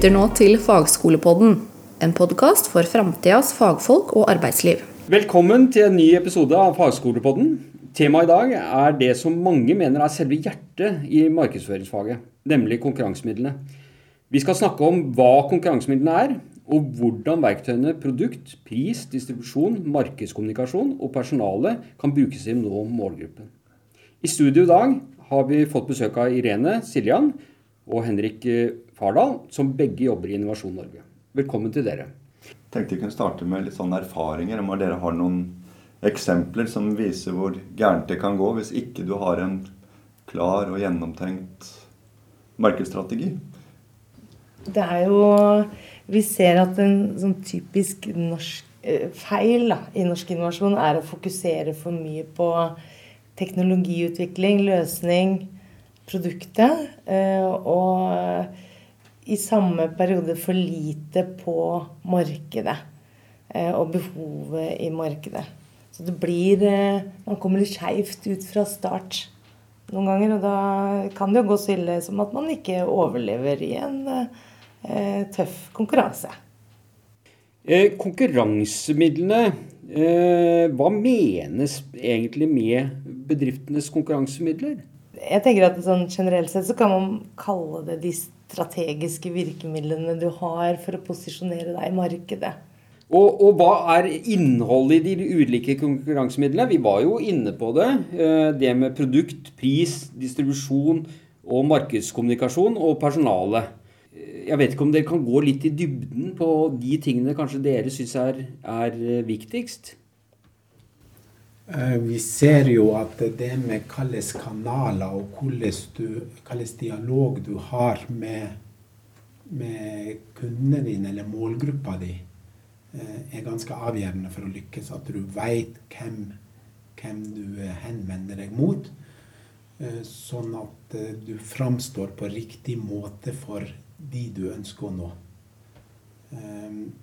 lytter nå til Fagskolepodden, en podkast for framtidas fagfolk og arbeidsliv. Velkommen til en ny episode av Fagskolepodden. Temaet i dag er det som mange mener er selve hjertet i markedsføringsfaget, nemlig konkurransemidlene. Vi skal snakke om hva konkurransemidlene er, og hvordan verktøyene produkt, pris, distribusjon, markedskommunikasjon og personale kan brukes til å nå målgruppen. I studio i dag har vi fått besøk av Irene Siljan og Henrik Fardal, som begge jobber i Innovasjon Norge. Velkommen til dere. Jeg tenkte vi kunne starte med litt sånne erfaringer. Om dere har noen eksempler som viser hvor gærent det kan gå hvis ikke du har en klar og gjennomtenkt markedsstrategi. Det er jo Vi ser at en sånn typisk norsk eh, feil da, i norsk innovasjon er å fokusere for mye på teknologiutvikling, løsning, produktet. Eh, og i samme periode for lite på markedet eh, og behovet i markedet. Så det blir Man kommer litt skeivt ut fra start noen ganger. Og da kan det jo gå så ille som at man ikke overlever i en eh, tøff konkurranse. Eh, konkurransemidlene, eh, hva menes egentlig med bedriftenes konkurransemidler? Jeg tenker at sånn Generelt sett så kan man kalle det de strategiske virkemidlene du har for å posisjonere deg i markedet. Og, og, hva er innholdet i de ulike konkurransemidlene? Vi var jo inne på det. Eh, det med produkt, pris, distribusjon og markedskommunikasjon og personale. Jeg vet ikke om dere kan gå litt i dybden på de tingene kanskje dere syns er, er eh, viktigst? Eh, vi ser jo at det med hvilke kanaler og hvilken dialog du har med, med kundene dine eller målgruppa di, eh, er ganske avgjørende for å lykkes. At du veit hvem, hvem, du henvender deg mot. Eh, sånn at du framstår på riktig måte for de du ønsker å nå.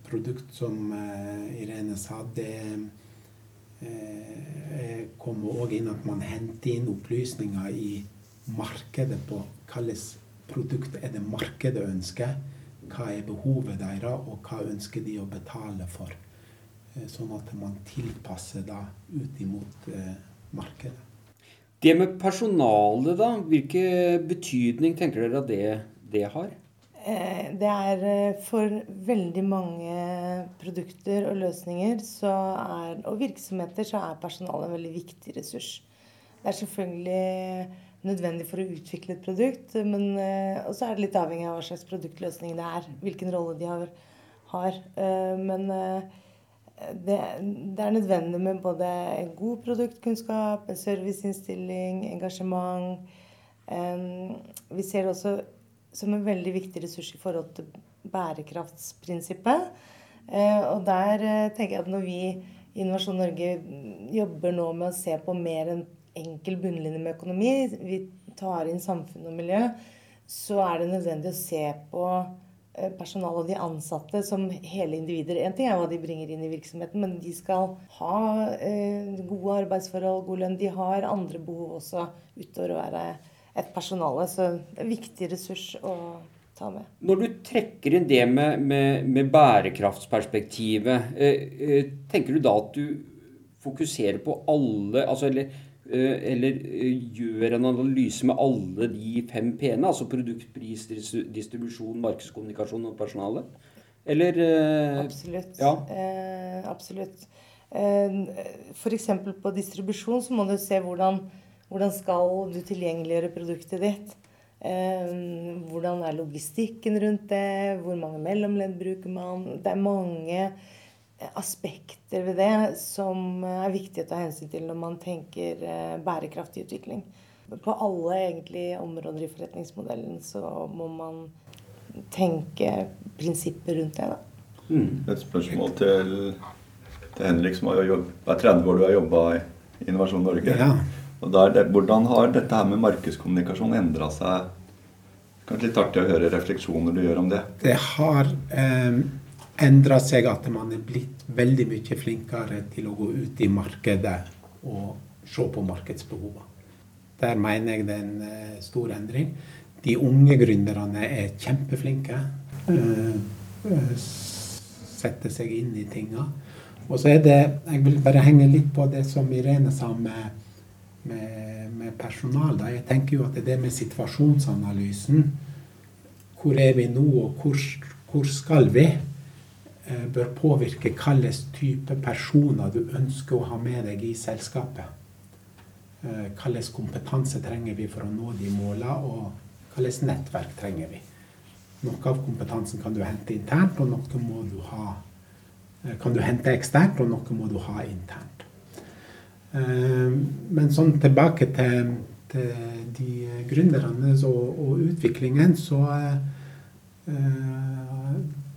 Produkt som Irene sa, det er eh, kommer òg inn at man henter inn opplysninger i markedet på hvilket produkt er det markedet ønsker. Hva er behovet deres, og hva ønsker de å betale for. Eh, sånn at man tilpasser da ut imot eh, markedet. Det med personalet, da. Hvilken betydning tenker dere at det, det har? Eh, det er eh, for veldig mange produkter og løsninger er, og virksomheter så er personalet en veldig viktig ressurs. Det er selvfølgelig nødvendig for å utvikle et produkt, men eh, også er det litt avhengig av hva slags produktløsning det er. Hvilken rolle de har. har. Men det, det, er nødvendig med både en god produktkunnskap, en serviceinnstilling, engasjement. Vi ser også som en veldig viktig ressurs i forhold til bærekraftsprinsippet. Eh, og der eh, tenker jeg at når vi i Innovasjon Norge jobber nå med å se på mer enn enkel bunnlinje med økonomi, vi tar inn samfunn og miljø, så er det nødvendig å se på eh, personalet og de ansatte som hele individer. En ting er hva de bringer inn i virksomheten, men de skal ha gode arbeidsforhold, god lønn. De har andre behov også utover å være et personale. Så en viktig ressurs å ta med. Når du trekker inn det med, med, med bærekraftsperspektivet, eh, eh, tenker du da at du fokuserer på alle altså, eller, eh, eller gjør en analyse med alle de fem p-ene? Altså produkt, pris, distribusjon, markedskommunikasjon og personale? Eller eh, Absolutt. Ja. Eh, absolutt. F.eks. på distribusjon så må du se hvordan hvordan skal du tilgjengeliggjøre produktet ditt? Eh, hvordan er logistikken rundt det? Hvor mange mellomledd bruker man? Det er mange aspekter ved det som er viktig å ta hensyn til når man tenker eh, bærekraftig utvikling. På alle egentlig områder i forretningsmodellen så må man tenke prinsipper rundt det. Da. Mm. Et spørsmål til, til Henrik, som har jobbet, er 30 år du har jobba i Innovasjon Norge. Ja. Og det, Hvordan har dette her med markedskommunikasjon endra seg? Kanskje litt artig å høre refleksjoner du gjør om det? Det har eh, endra seg at man er blitt veldig mye flinkere til å gå ut i markedet og se på markedsbehovene. Der mener jeg det er en eh, stor endring. De unge gründerne er kjempeflinke. setter seg inn i tinga. Og så er det Jeg vil bare henge litt på det som Irene sa med, med, med personal. Da. Jeg tenker jo at det med situasjonsanalysen Hvor er vi nå, og hvor, hvor skal vi? Eh, bør påvirke hvilken type personer du ønsker å ha med deg i selskapet. Eh, hvilken kompetanse trenger vi for å nå de målene, og hvilket nettverk trenger vi. Noe av kompetansen kan du hente internt, og noe må du ha Eh, kan du hente eksternt, og noe må du ha internt. Eh, men sånn tilbake til, til de gründerne og, og, utviklingen, så eh,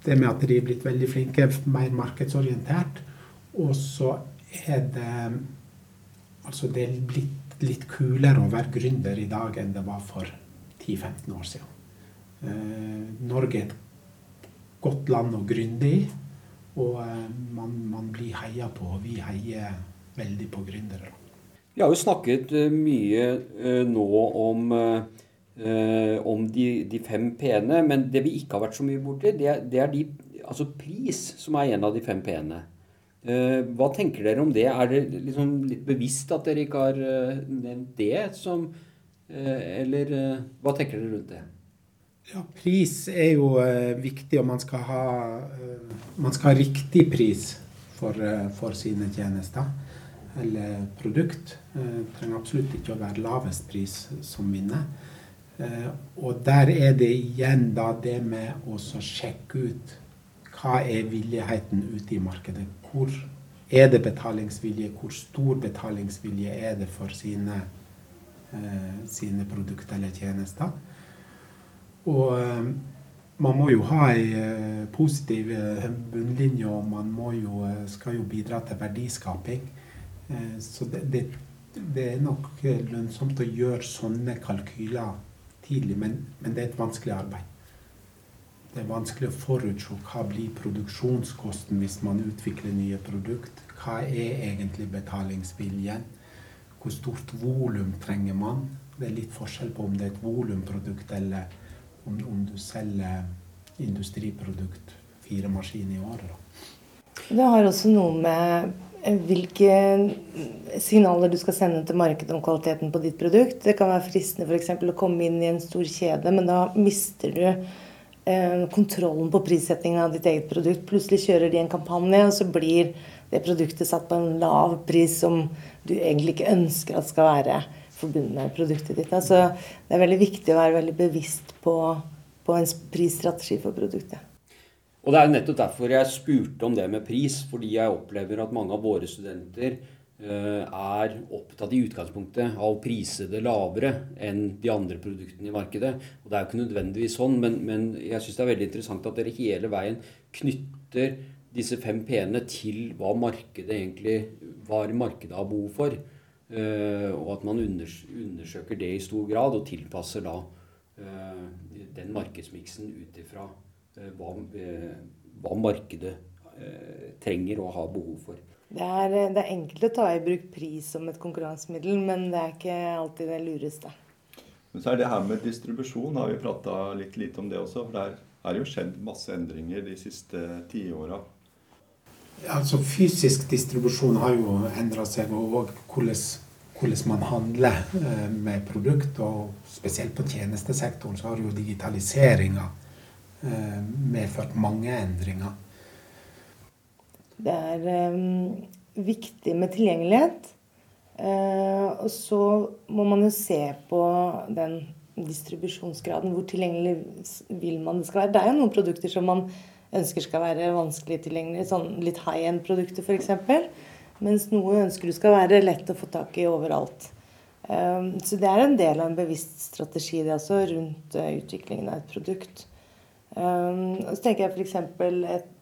Det med at de er blitt veldig flinke, mer markedsorientert. Og så er det Altså, det er blitt litt kulere å være gründer i dag enn det var for 10-15 år siden. Norge er et godt land å gründe i. Og eh, man, man blir heia på, vi heier veldig på gründere. Vi har jo snakket eh, mye eh, nå om, om de, de, fem p-ene, men det vi ikke har vært så mye borti, det, det er de, altså pris som er en av de fem p-ene. Hva tenker dere om det? Er det liksom litt bevisst at dere ikke har nevnt det som Eller hva tenker dere rundt det? Ja, Pris er jo eh, viktig, og man skal, ha, eh, man skal ha riktig pris for, eh, for, sine tjenester eller produkt. Det eh, trenger absolutt ikke å være lavest pris som vinner. Eh, og der er det igjen da det med å sjekke ut hva er villigheten ute i markedet. Hvor er det betalingsvilje? Hvor stor betalingsvilje er det for sine, eh, sine produkter eller tjenester? Og man må jo ha ei positiv bunnlinje, og man jo, skal jo bidra til verdiskaping. Så det, det, det, er nok lønnsomt å gjøre sånne kalkyler tidlig, men, men, det er et vanskelig arbeid. Det er vanskelig å forutse hva blir produksjonskosten hvis man utvikler nye produkt. Hva er egentlig betalingsviljen? Hvor stort volum trenger man? Det er litt forskjell på om det er et volumprodukt eller om, om du selger industriprodukt, fire maskiner i året. Det har også noe med eh, hvilke signaler du skal sende til markedet om kvaliteten på ditt produkt. Det kan være fristende f.eks. å komme inn i en stor kjede, men da mister du eh, kontrollen på prissettingen av ditt eget produkt. Plutselig kjører de en kampanje, og så blir det produktet satt på en lav pris som du egentlig ikke ønsker at skal være forbundet med produktet ditt. Altså, det er veldig viktig å være veldig bevisst på, på en prisstrategi for produktet. Og Det er nettopp derfor jeg spurte om det med pris. Fordi jeg opplever at mange av våre studenter uh, er opptatt i utgangspunktet av å prise det lavere enn de andre produktene i markedet. Og Det er jo ikke nødvendigvis sånn, men, men jeg syns det er veldig interessant at dere hele veien knytter disse fem p-ene til hva markedet egentlig, var markedet har behov for. Eh, og at man undersøker det i stor grad og tilpasser da eh, den markedsmiksen ut ifra eh, hva, hva, markedet trenger og har behov for. Det er, det er, enkelt å ta i bruk pris som et konkurransemiddel, men det er ikke alltid det lureste. Men så er det her med distribusjon, har vi prata litt lite om det også. For der er jo skjedd masse endringer de siste tiåra. Altså Fysisk distribusjon har jo endra seg, og hvordan, hvordan, man handler eh, med produkt. Og spesielt på tjenestesektoren så har jo digitaliseringa eh, medført mange endringer. Det er um, viktig med tilgjengelighet. Uh, og så må man jo se på den distribusjonsgraden. Hvor tilgjengelig vil man det skal være. Det er jo noen produkter som man ønsker skal være vanskelig tilgjengelig, sånn litt high end-produkter f.eks. Mens noe ønsker du skal være lett å få tak i overalt. Så det er en del av en bevisst strategi det også, rundt uh, utviklingen av et produkt. Um, så tenker jeg f.eks.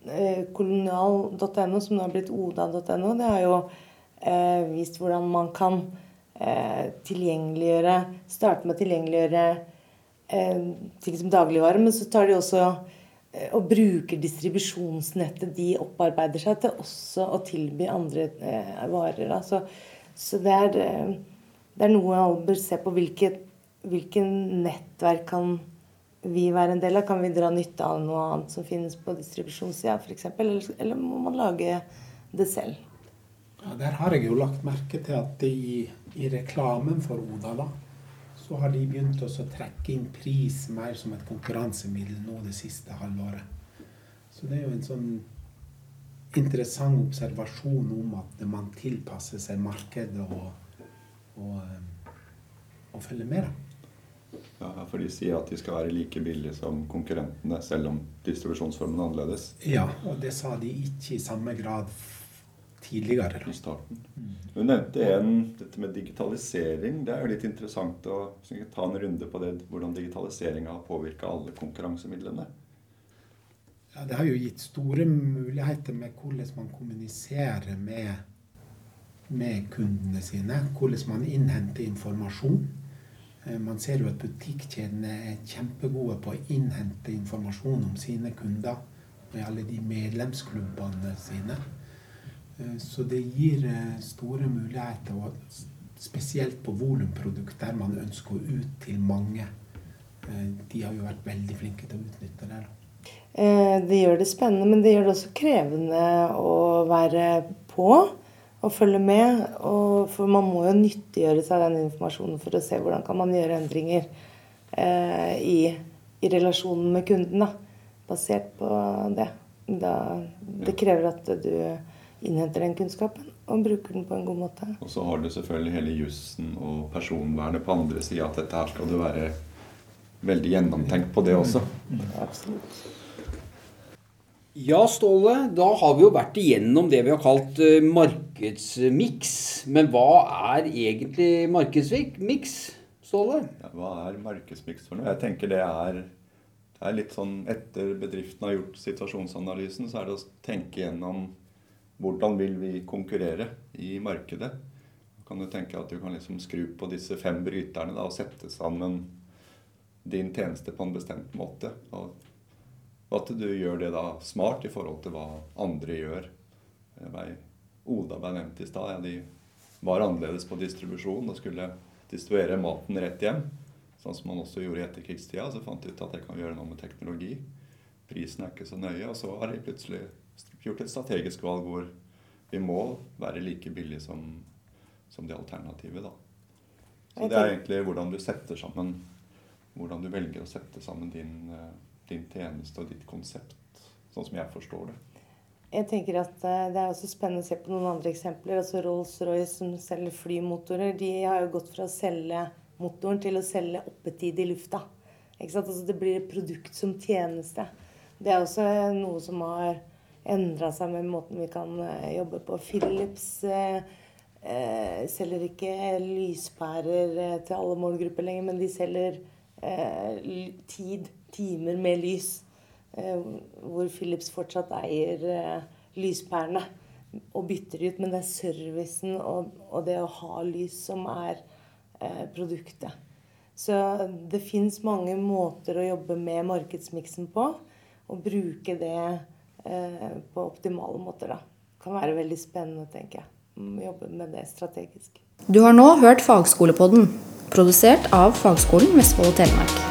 Uh, kolonial.no, som nå har blitt oda.no, det har jo uh, vist hvordan man kan uh, tilgjengeliggjøre Starte med å tilgjengeliggjøre ting som dagligvare, men så tar de også Eh, og bruker distribusjonsnettet de opparbeider seg, til også å tilby andre eh, varer. Altså, så det er, eh, det er, noe alle bør se på. Hvilket, hvilke nettverk kan vi være en del av? Kan vi dra nytte av noe annet som finnes på distribusjonssida f.eks.? Eller, eller må man lage det selv? Ja, Der har jeg jo lagt merke til at i, i reklamen for Odala så har de begynt å trekke inn pris mer som et konkurransemiddel nå det siste halvåret. Så det er jo en sånn interessant observasjon om at man tilpasser seg markedet og, og, og følger med. da. Ja, For de sier at de skal være like billige som konkurrentene, selv om distribusjonsformen er annerledes? Ja, og det sa de ikke i samme grad tidligere. I starten. Du nevnte en, dette med digitalisering. Det er jo litt interessant å ta en runde på det, hvordan digitaliseringa har påvirka alle konkurransemidlene. Ja, Det har jo gitt store muligheter med hvordan man kommuniserer med, med kundene sine. Hvordan man innhenter informasjon. Eh, man ser jo at butikkjedene er kjempegode på å innhente informasjon om sine kunder i alle de medlemsklubbene sine. Eh, så det gir eh, store muligheter, spesielt på volumprodukt der man ønsker å ut til mange. De har jo vært veldig flinke til å utnytte det. Det gjør det spennende, men det gjør det også krevende å være på og følge med. Og for man må jo nyttiggjøre seg den informasjonen for å se hvordan kan man gjøre endringer eh, i, i, relasjonen med kunden. Da, basert på det. Da, det krever at du innhenter den kunnskapen og bruker den på en god måte. Og så har du selvfølgelig hele jussen og personvernet på andre sida. At dette her skal du være veldig gjennomtenkt på det også. Mm. Absolutt. Ja, Ståle. Da har vi jo vært igjennom det vi har kalt uh, markedsmiks. Men hva er egentlig markedsmiks, Ståle? Ja, hva er markedsmiks for noe? Jeg tenker det er, det er litt sånn Etter bedriften har gjort situasjonsanalysen, så er det å tenke gjennom hvordan vil vi konkurrere i markedet. Da kan du tenke at du kan liksom skru på disse fem bryterne da, og sette sammen din tjeneste på en bestemt måte. og og at du gjør det da smart i forhold til hva andre gjør. Oda ble nevnt i stad. Ja, de var annerledes på distribusjon og skulle distribuere maten rett hjem. Sånn som man også gjorde i etterkrigstida. Så fant de ut at det kan gjøre noe med teknologi. Prisen er ikke så nøye. Og så har de plutselig gjort et strategisk valg hvor vi må være like billige som, som de alternativet. da. Så det er egentlig hvordan du setter sammen Hvordan du velger å sette sammen din uh, din tjeneste og ditt konsept, sånn som jeg forstår det. Jeg tenker at eh, Det er også spennende å se på noen andre eksempler. altså Rolls-Royce som selger flymotorer, de har jo gått fra å selge motoren til å selge oppetid i lufta. Ikke sant? Altså Det blir et produkt som tjeneste. Det er også noe som har endra seg med måten vi kan eh, jobbe på. Philips eh, eh, selger ikke lyspærer til alle målgrupper lenger, men de selger tid timer med lys. Eh, hvor Philips fortsatt eier eh, lyspærene og bytter ut. Men det er servicen og, og det å ha lys som er eh, produktet. Så det fins mange måter å jobbe med markedsmiksen på. Og bruke det eh, på optimale måter. da. Kan være veldig spennende, tenker jeg. Jobbe med det strategisk. Du har nå hørt Fagskolepodden, produsert av Fagskolen Vestfold og Telemark.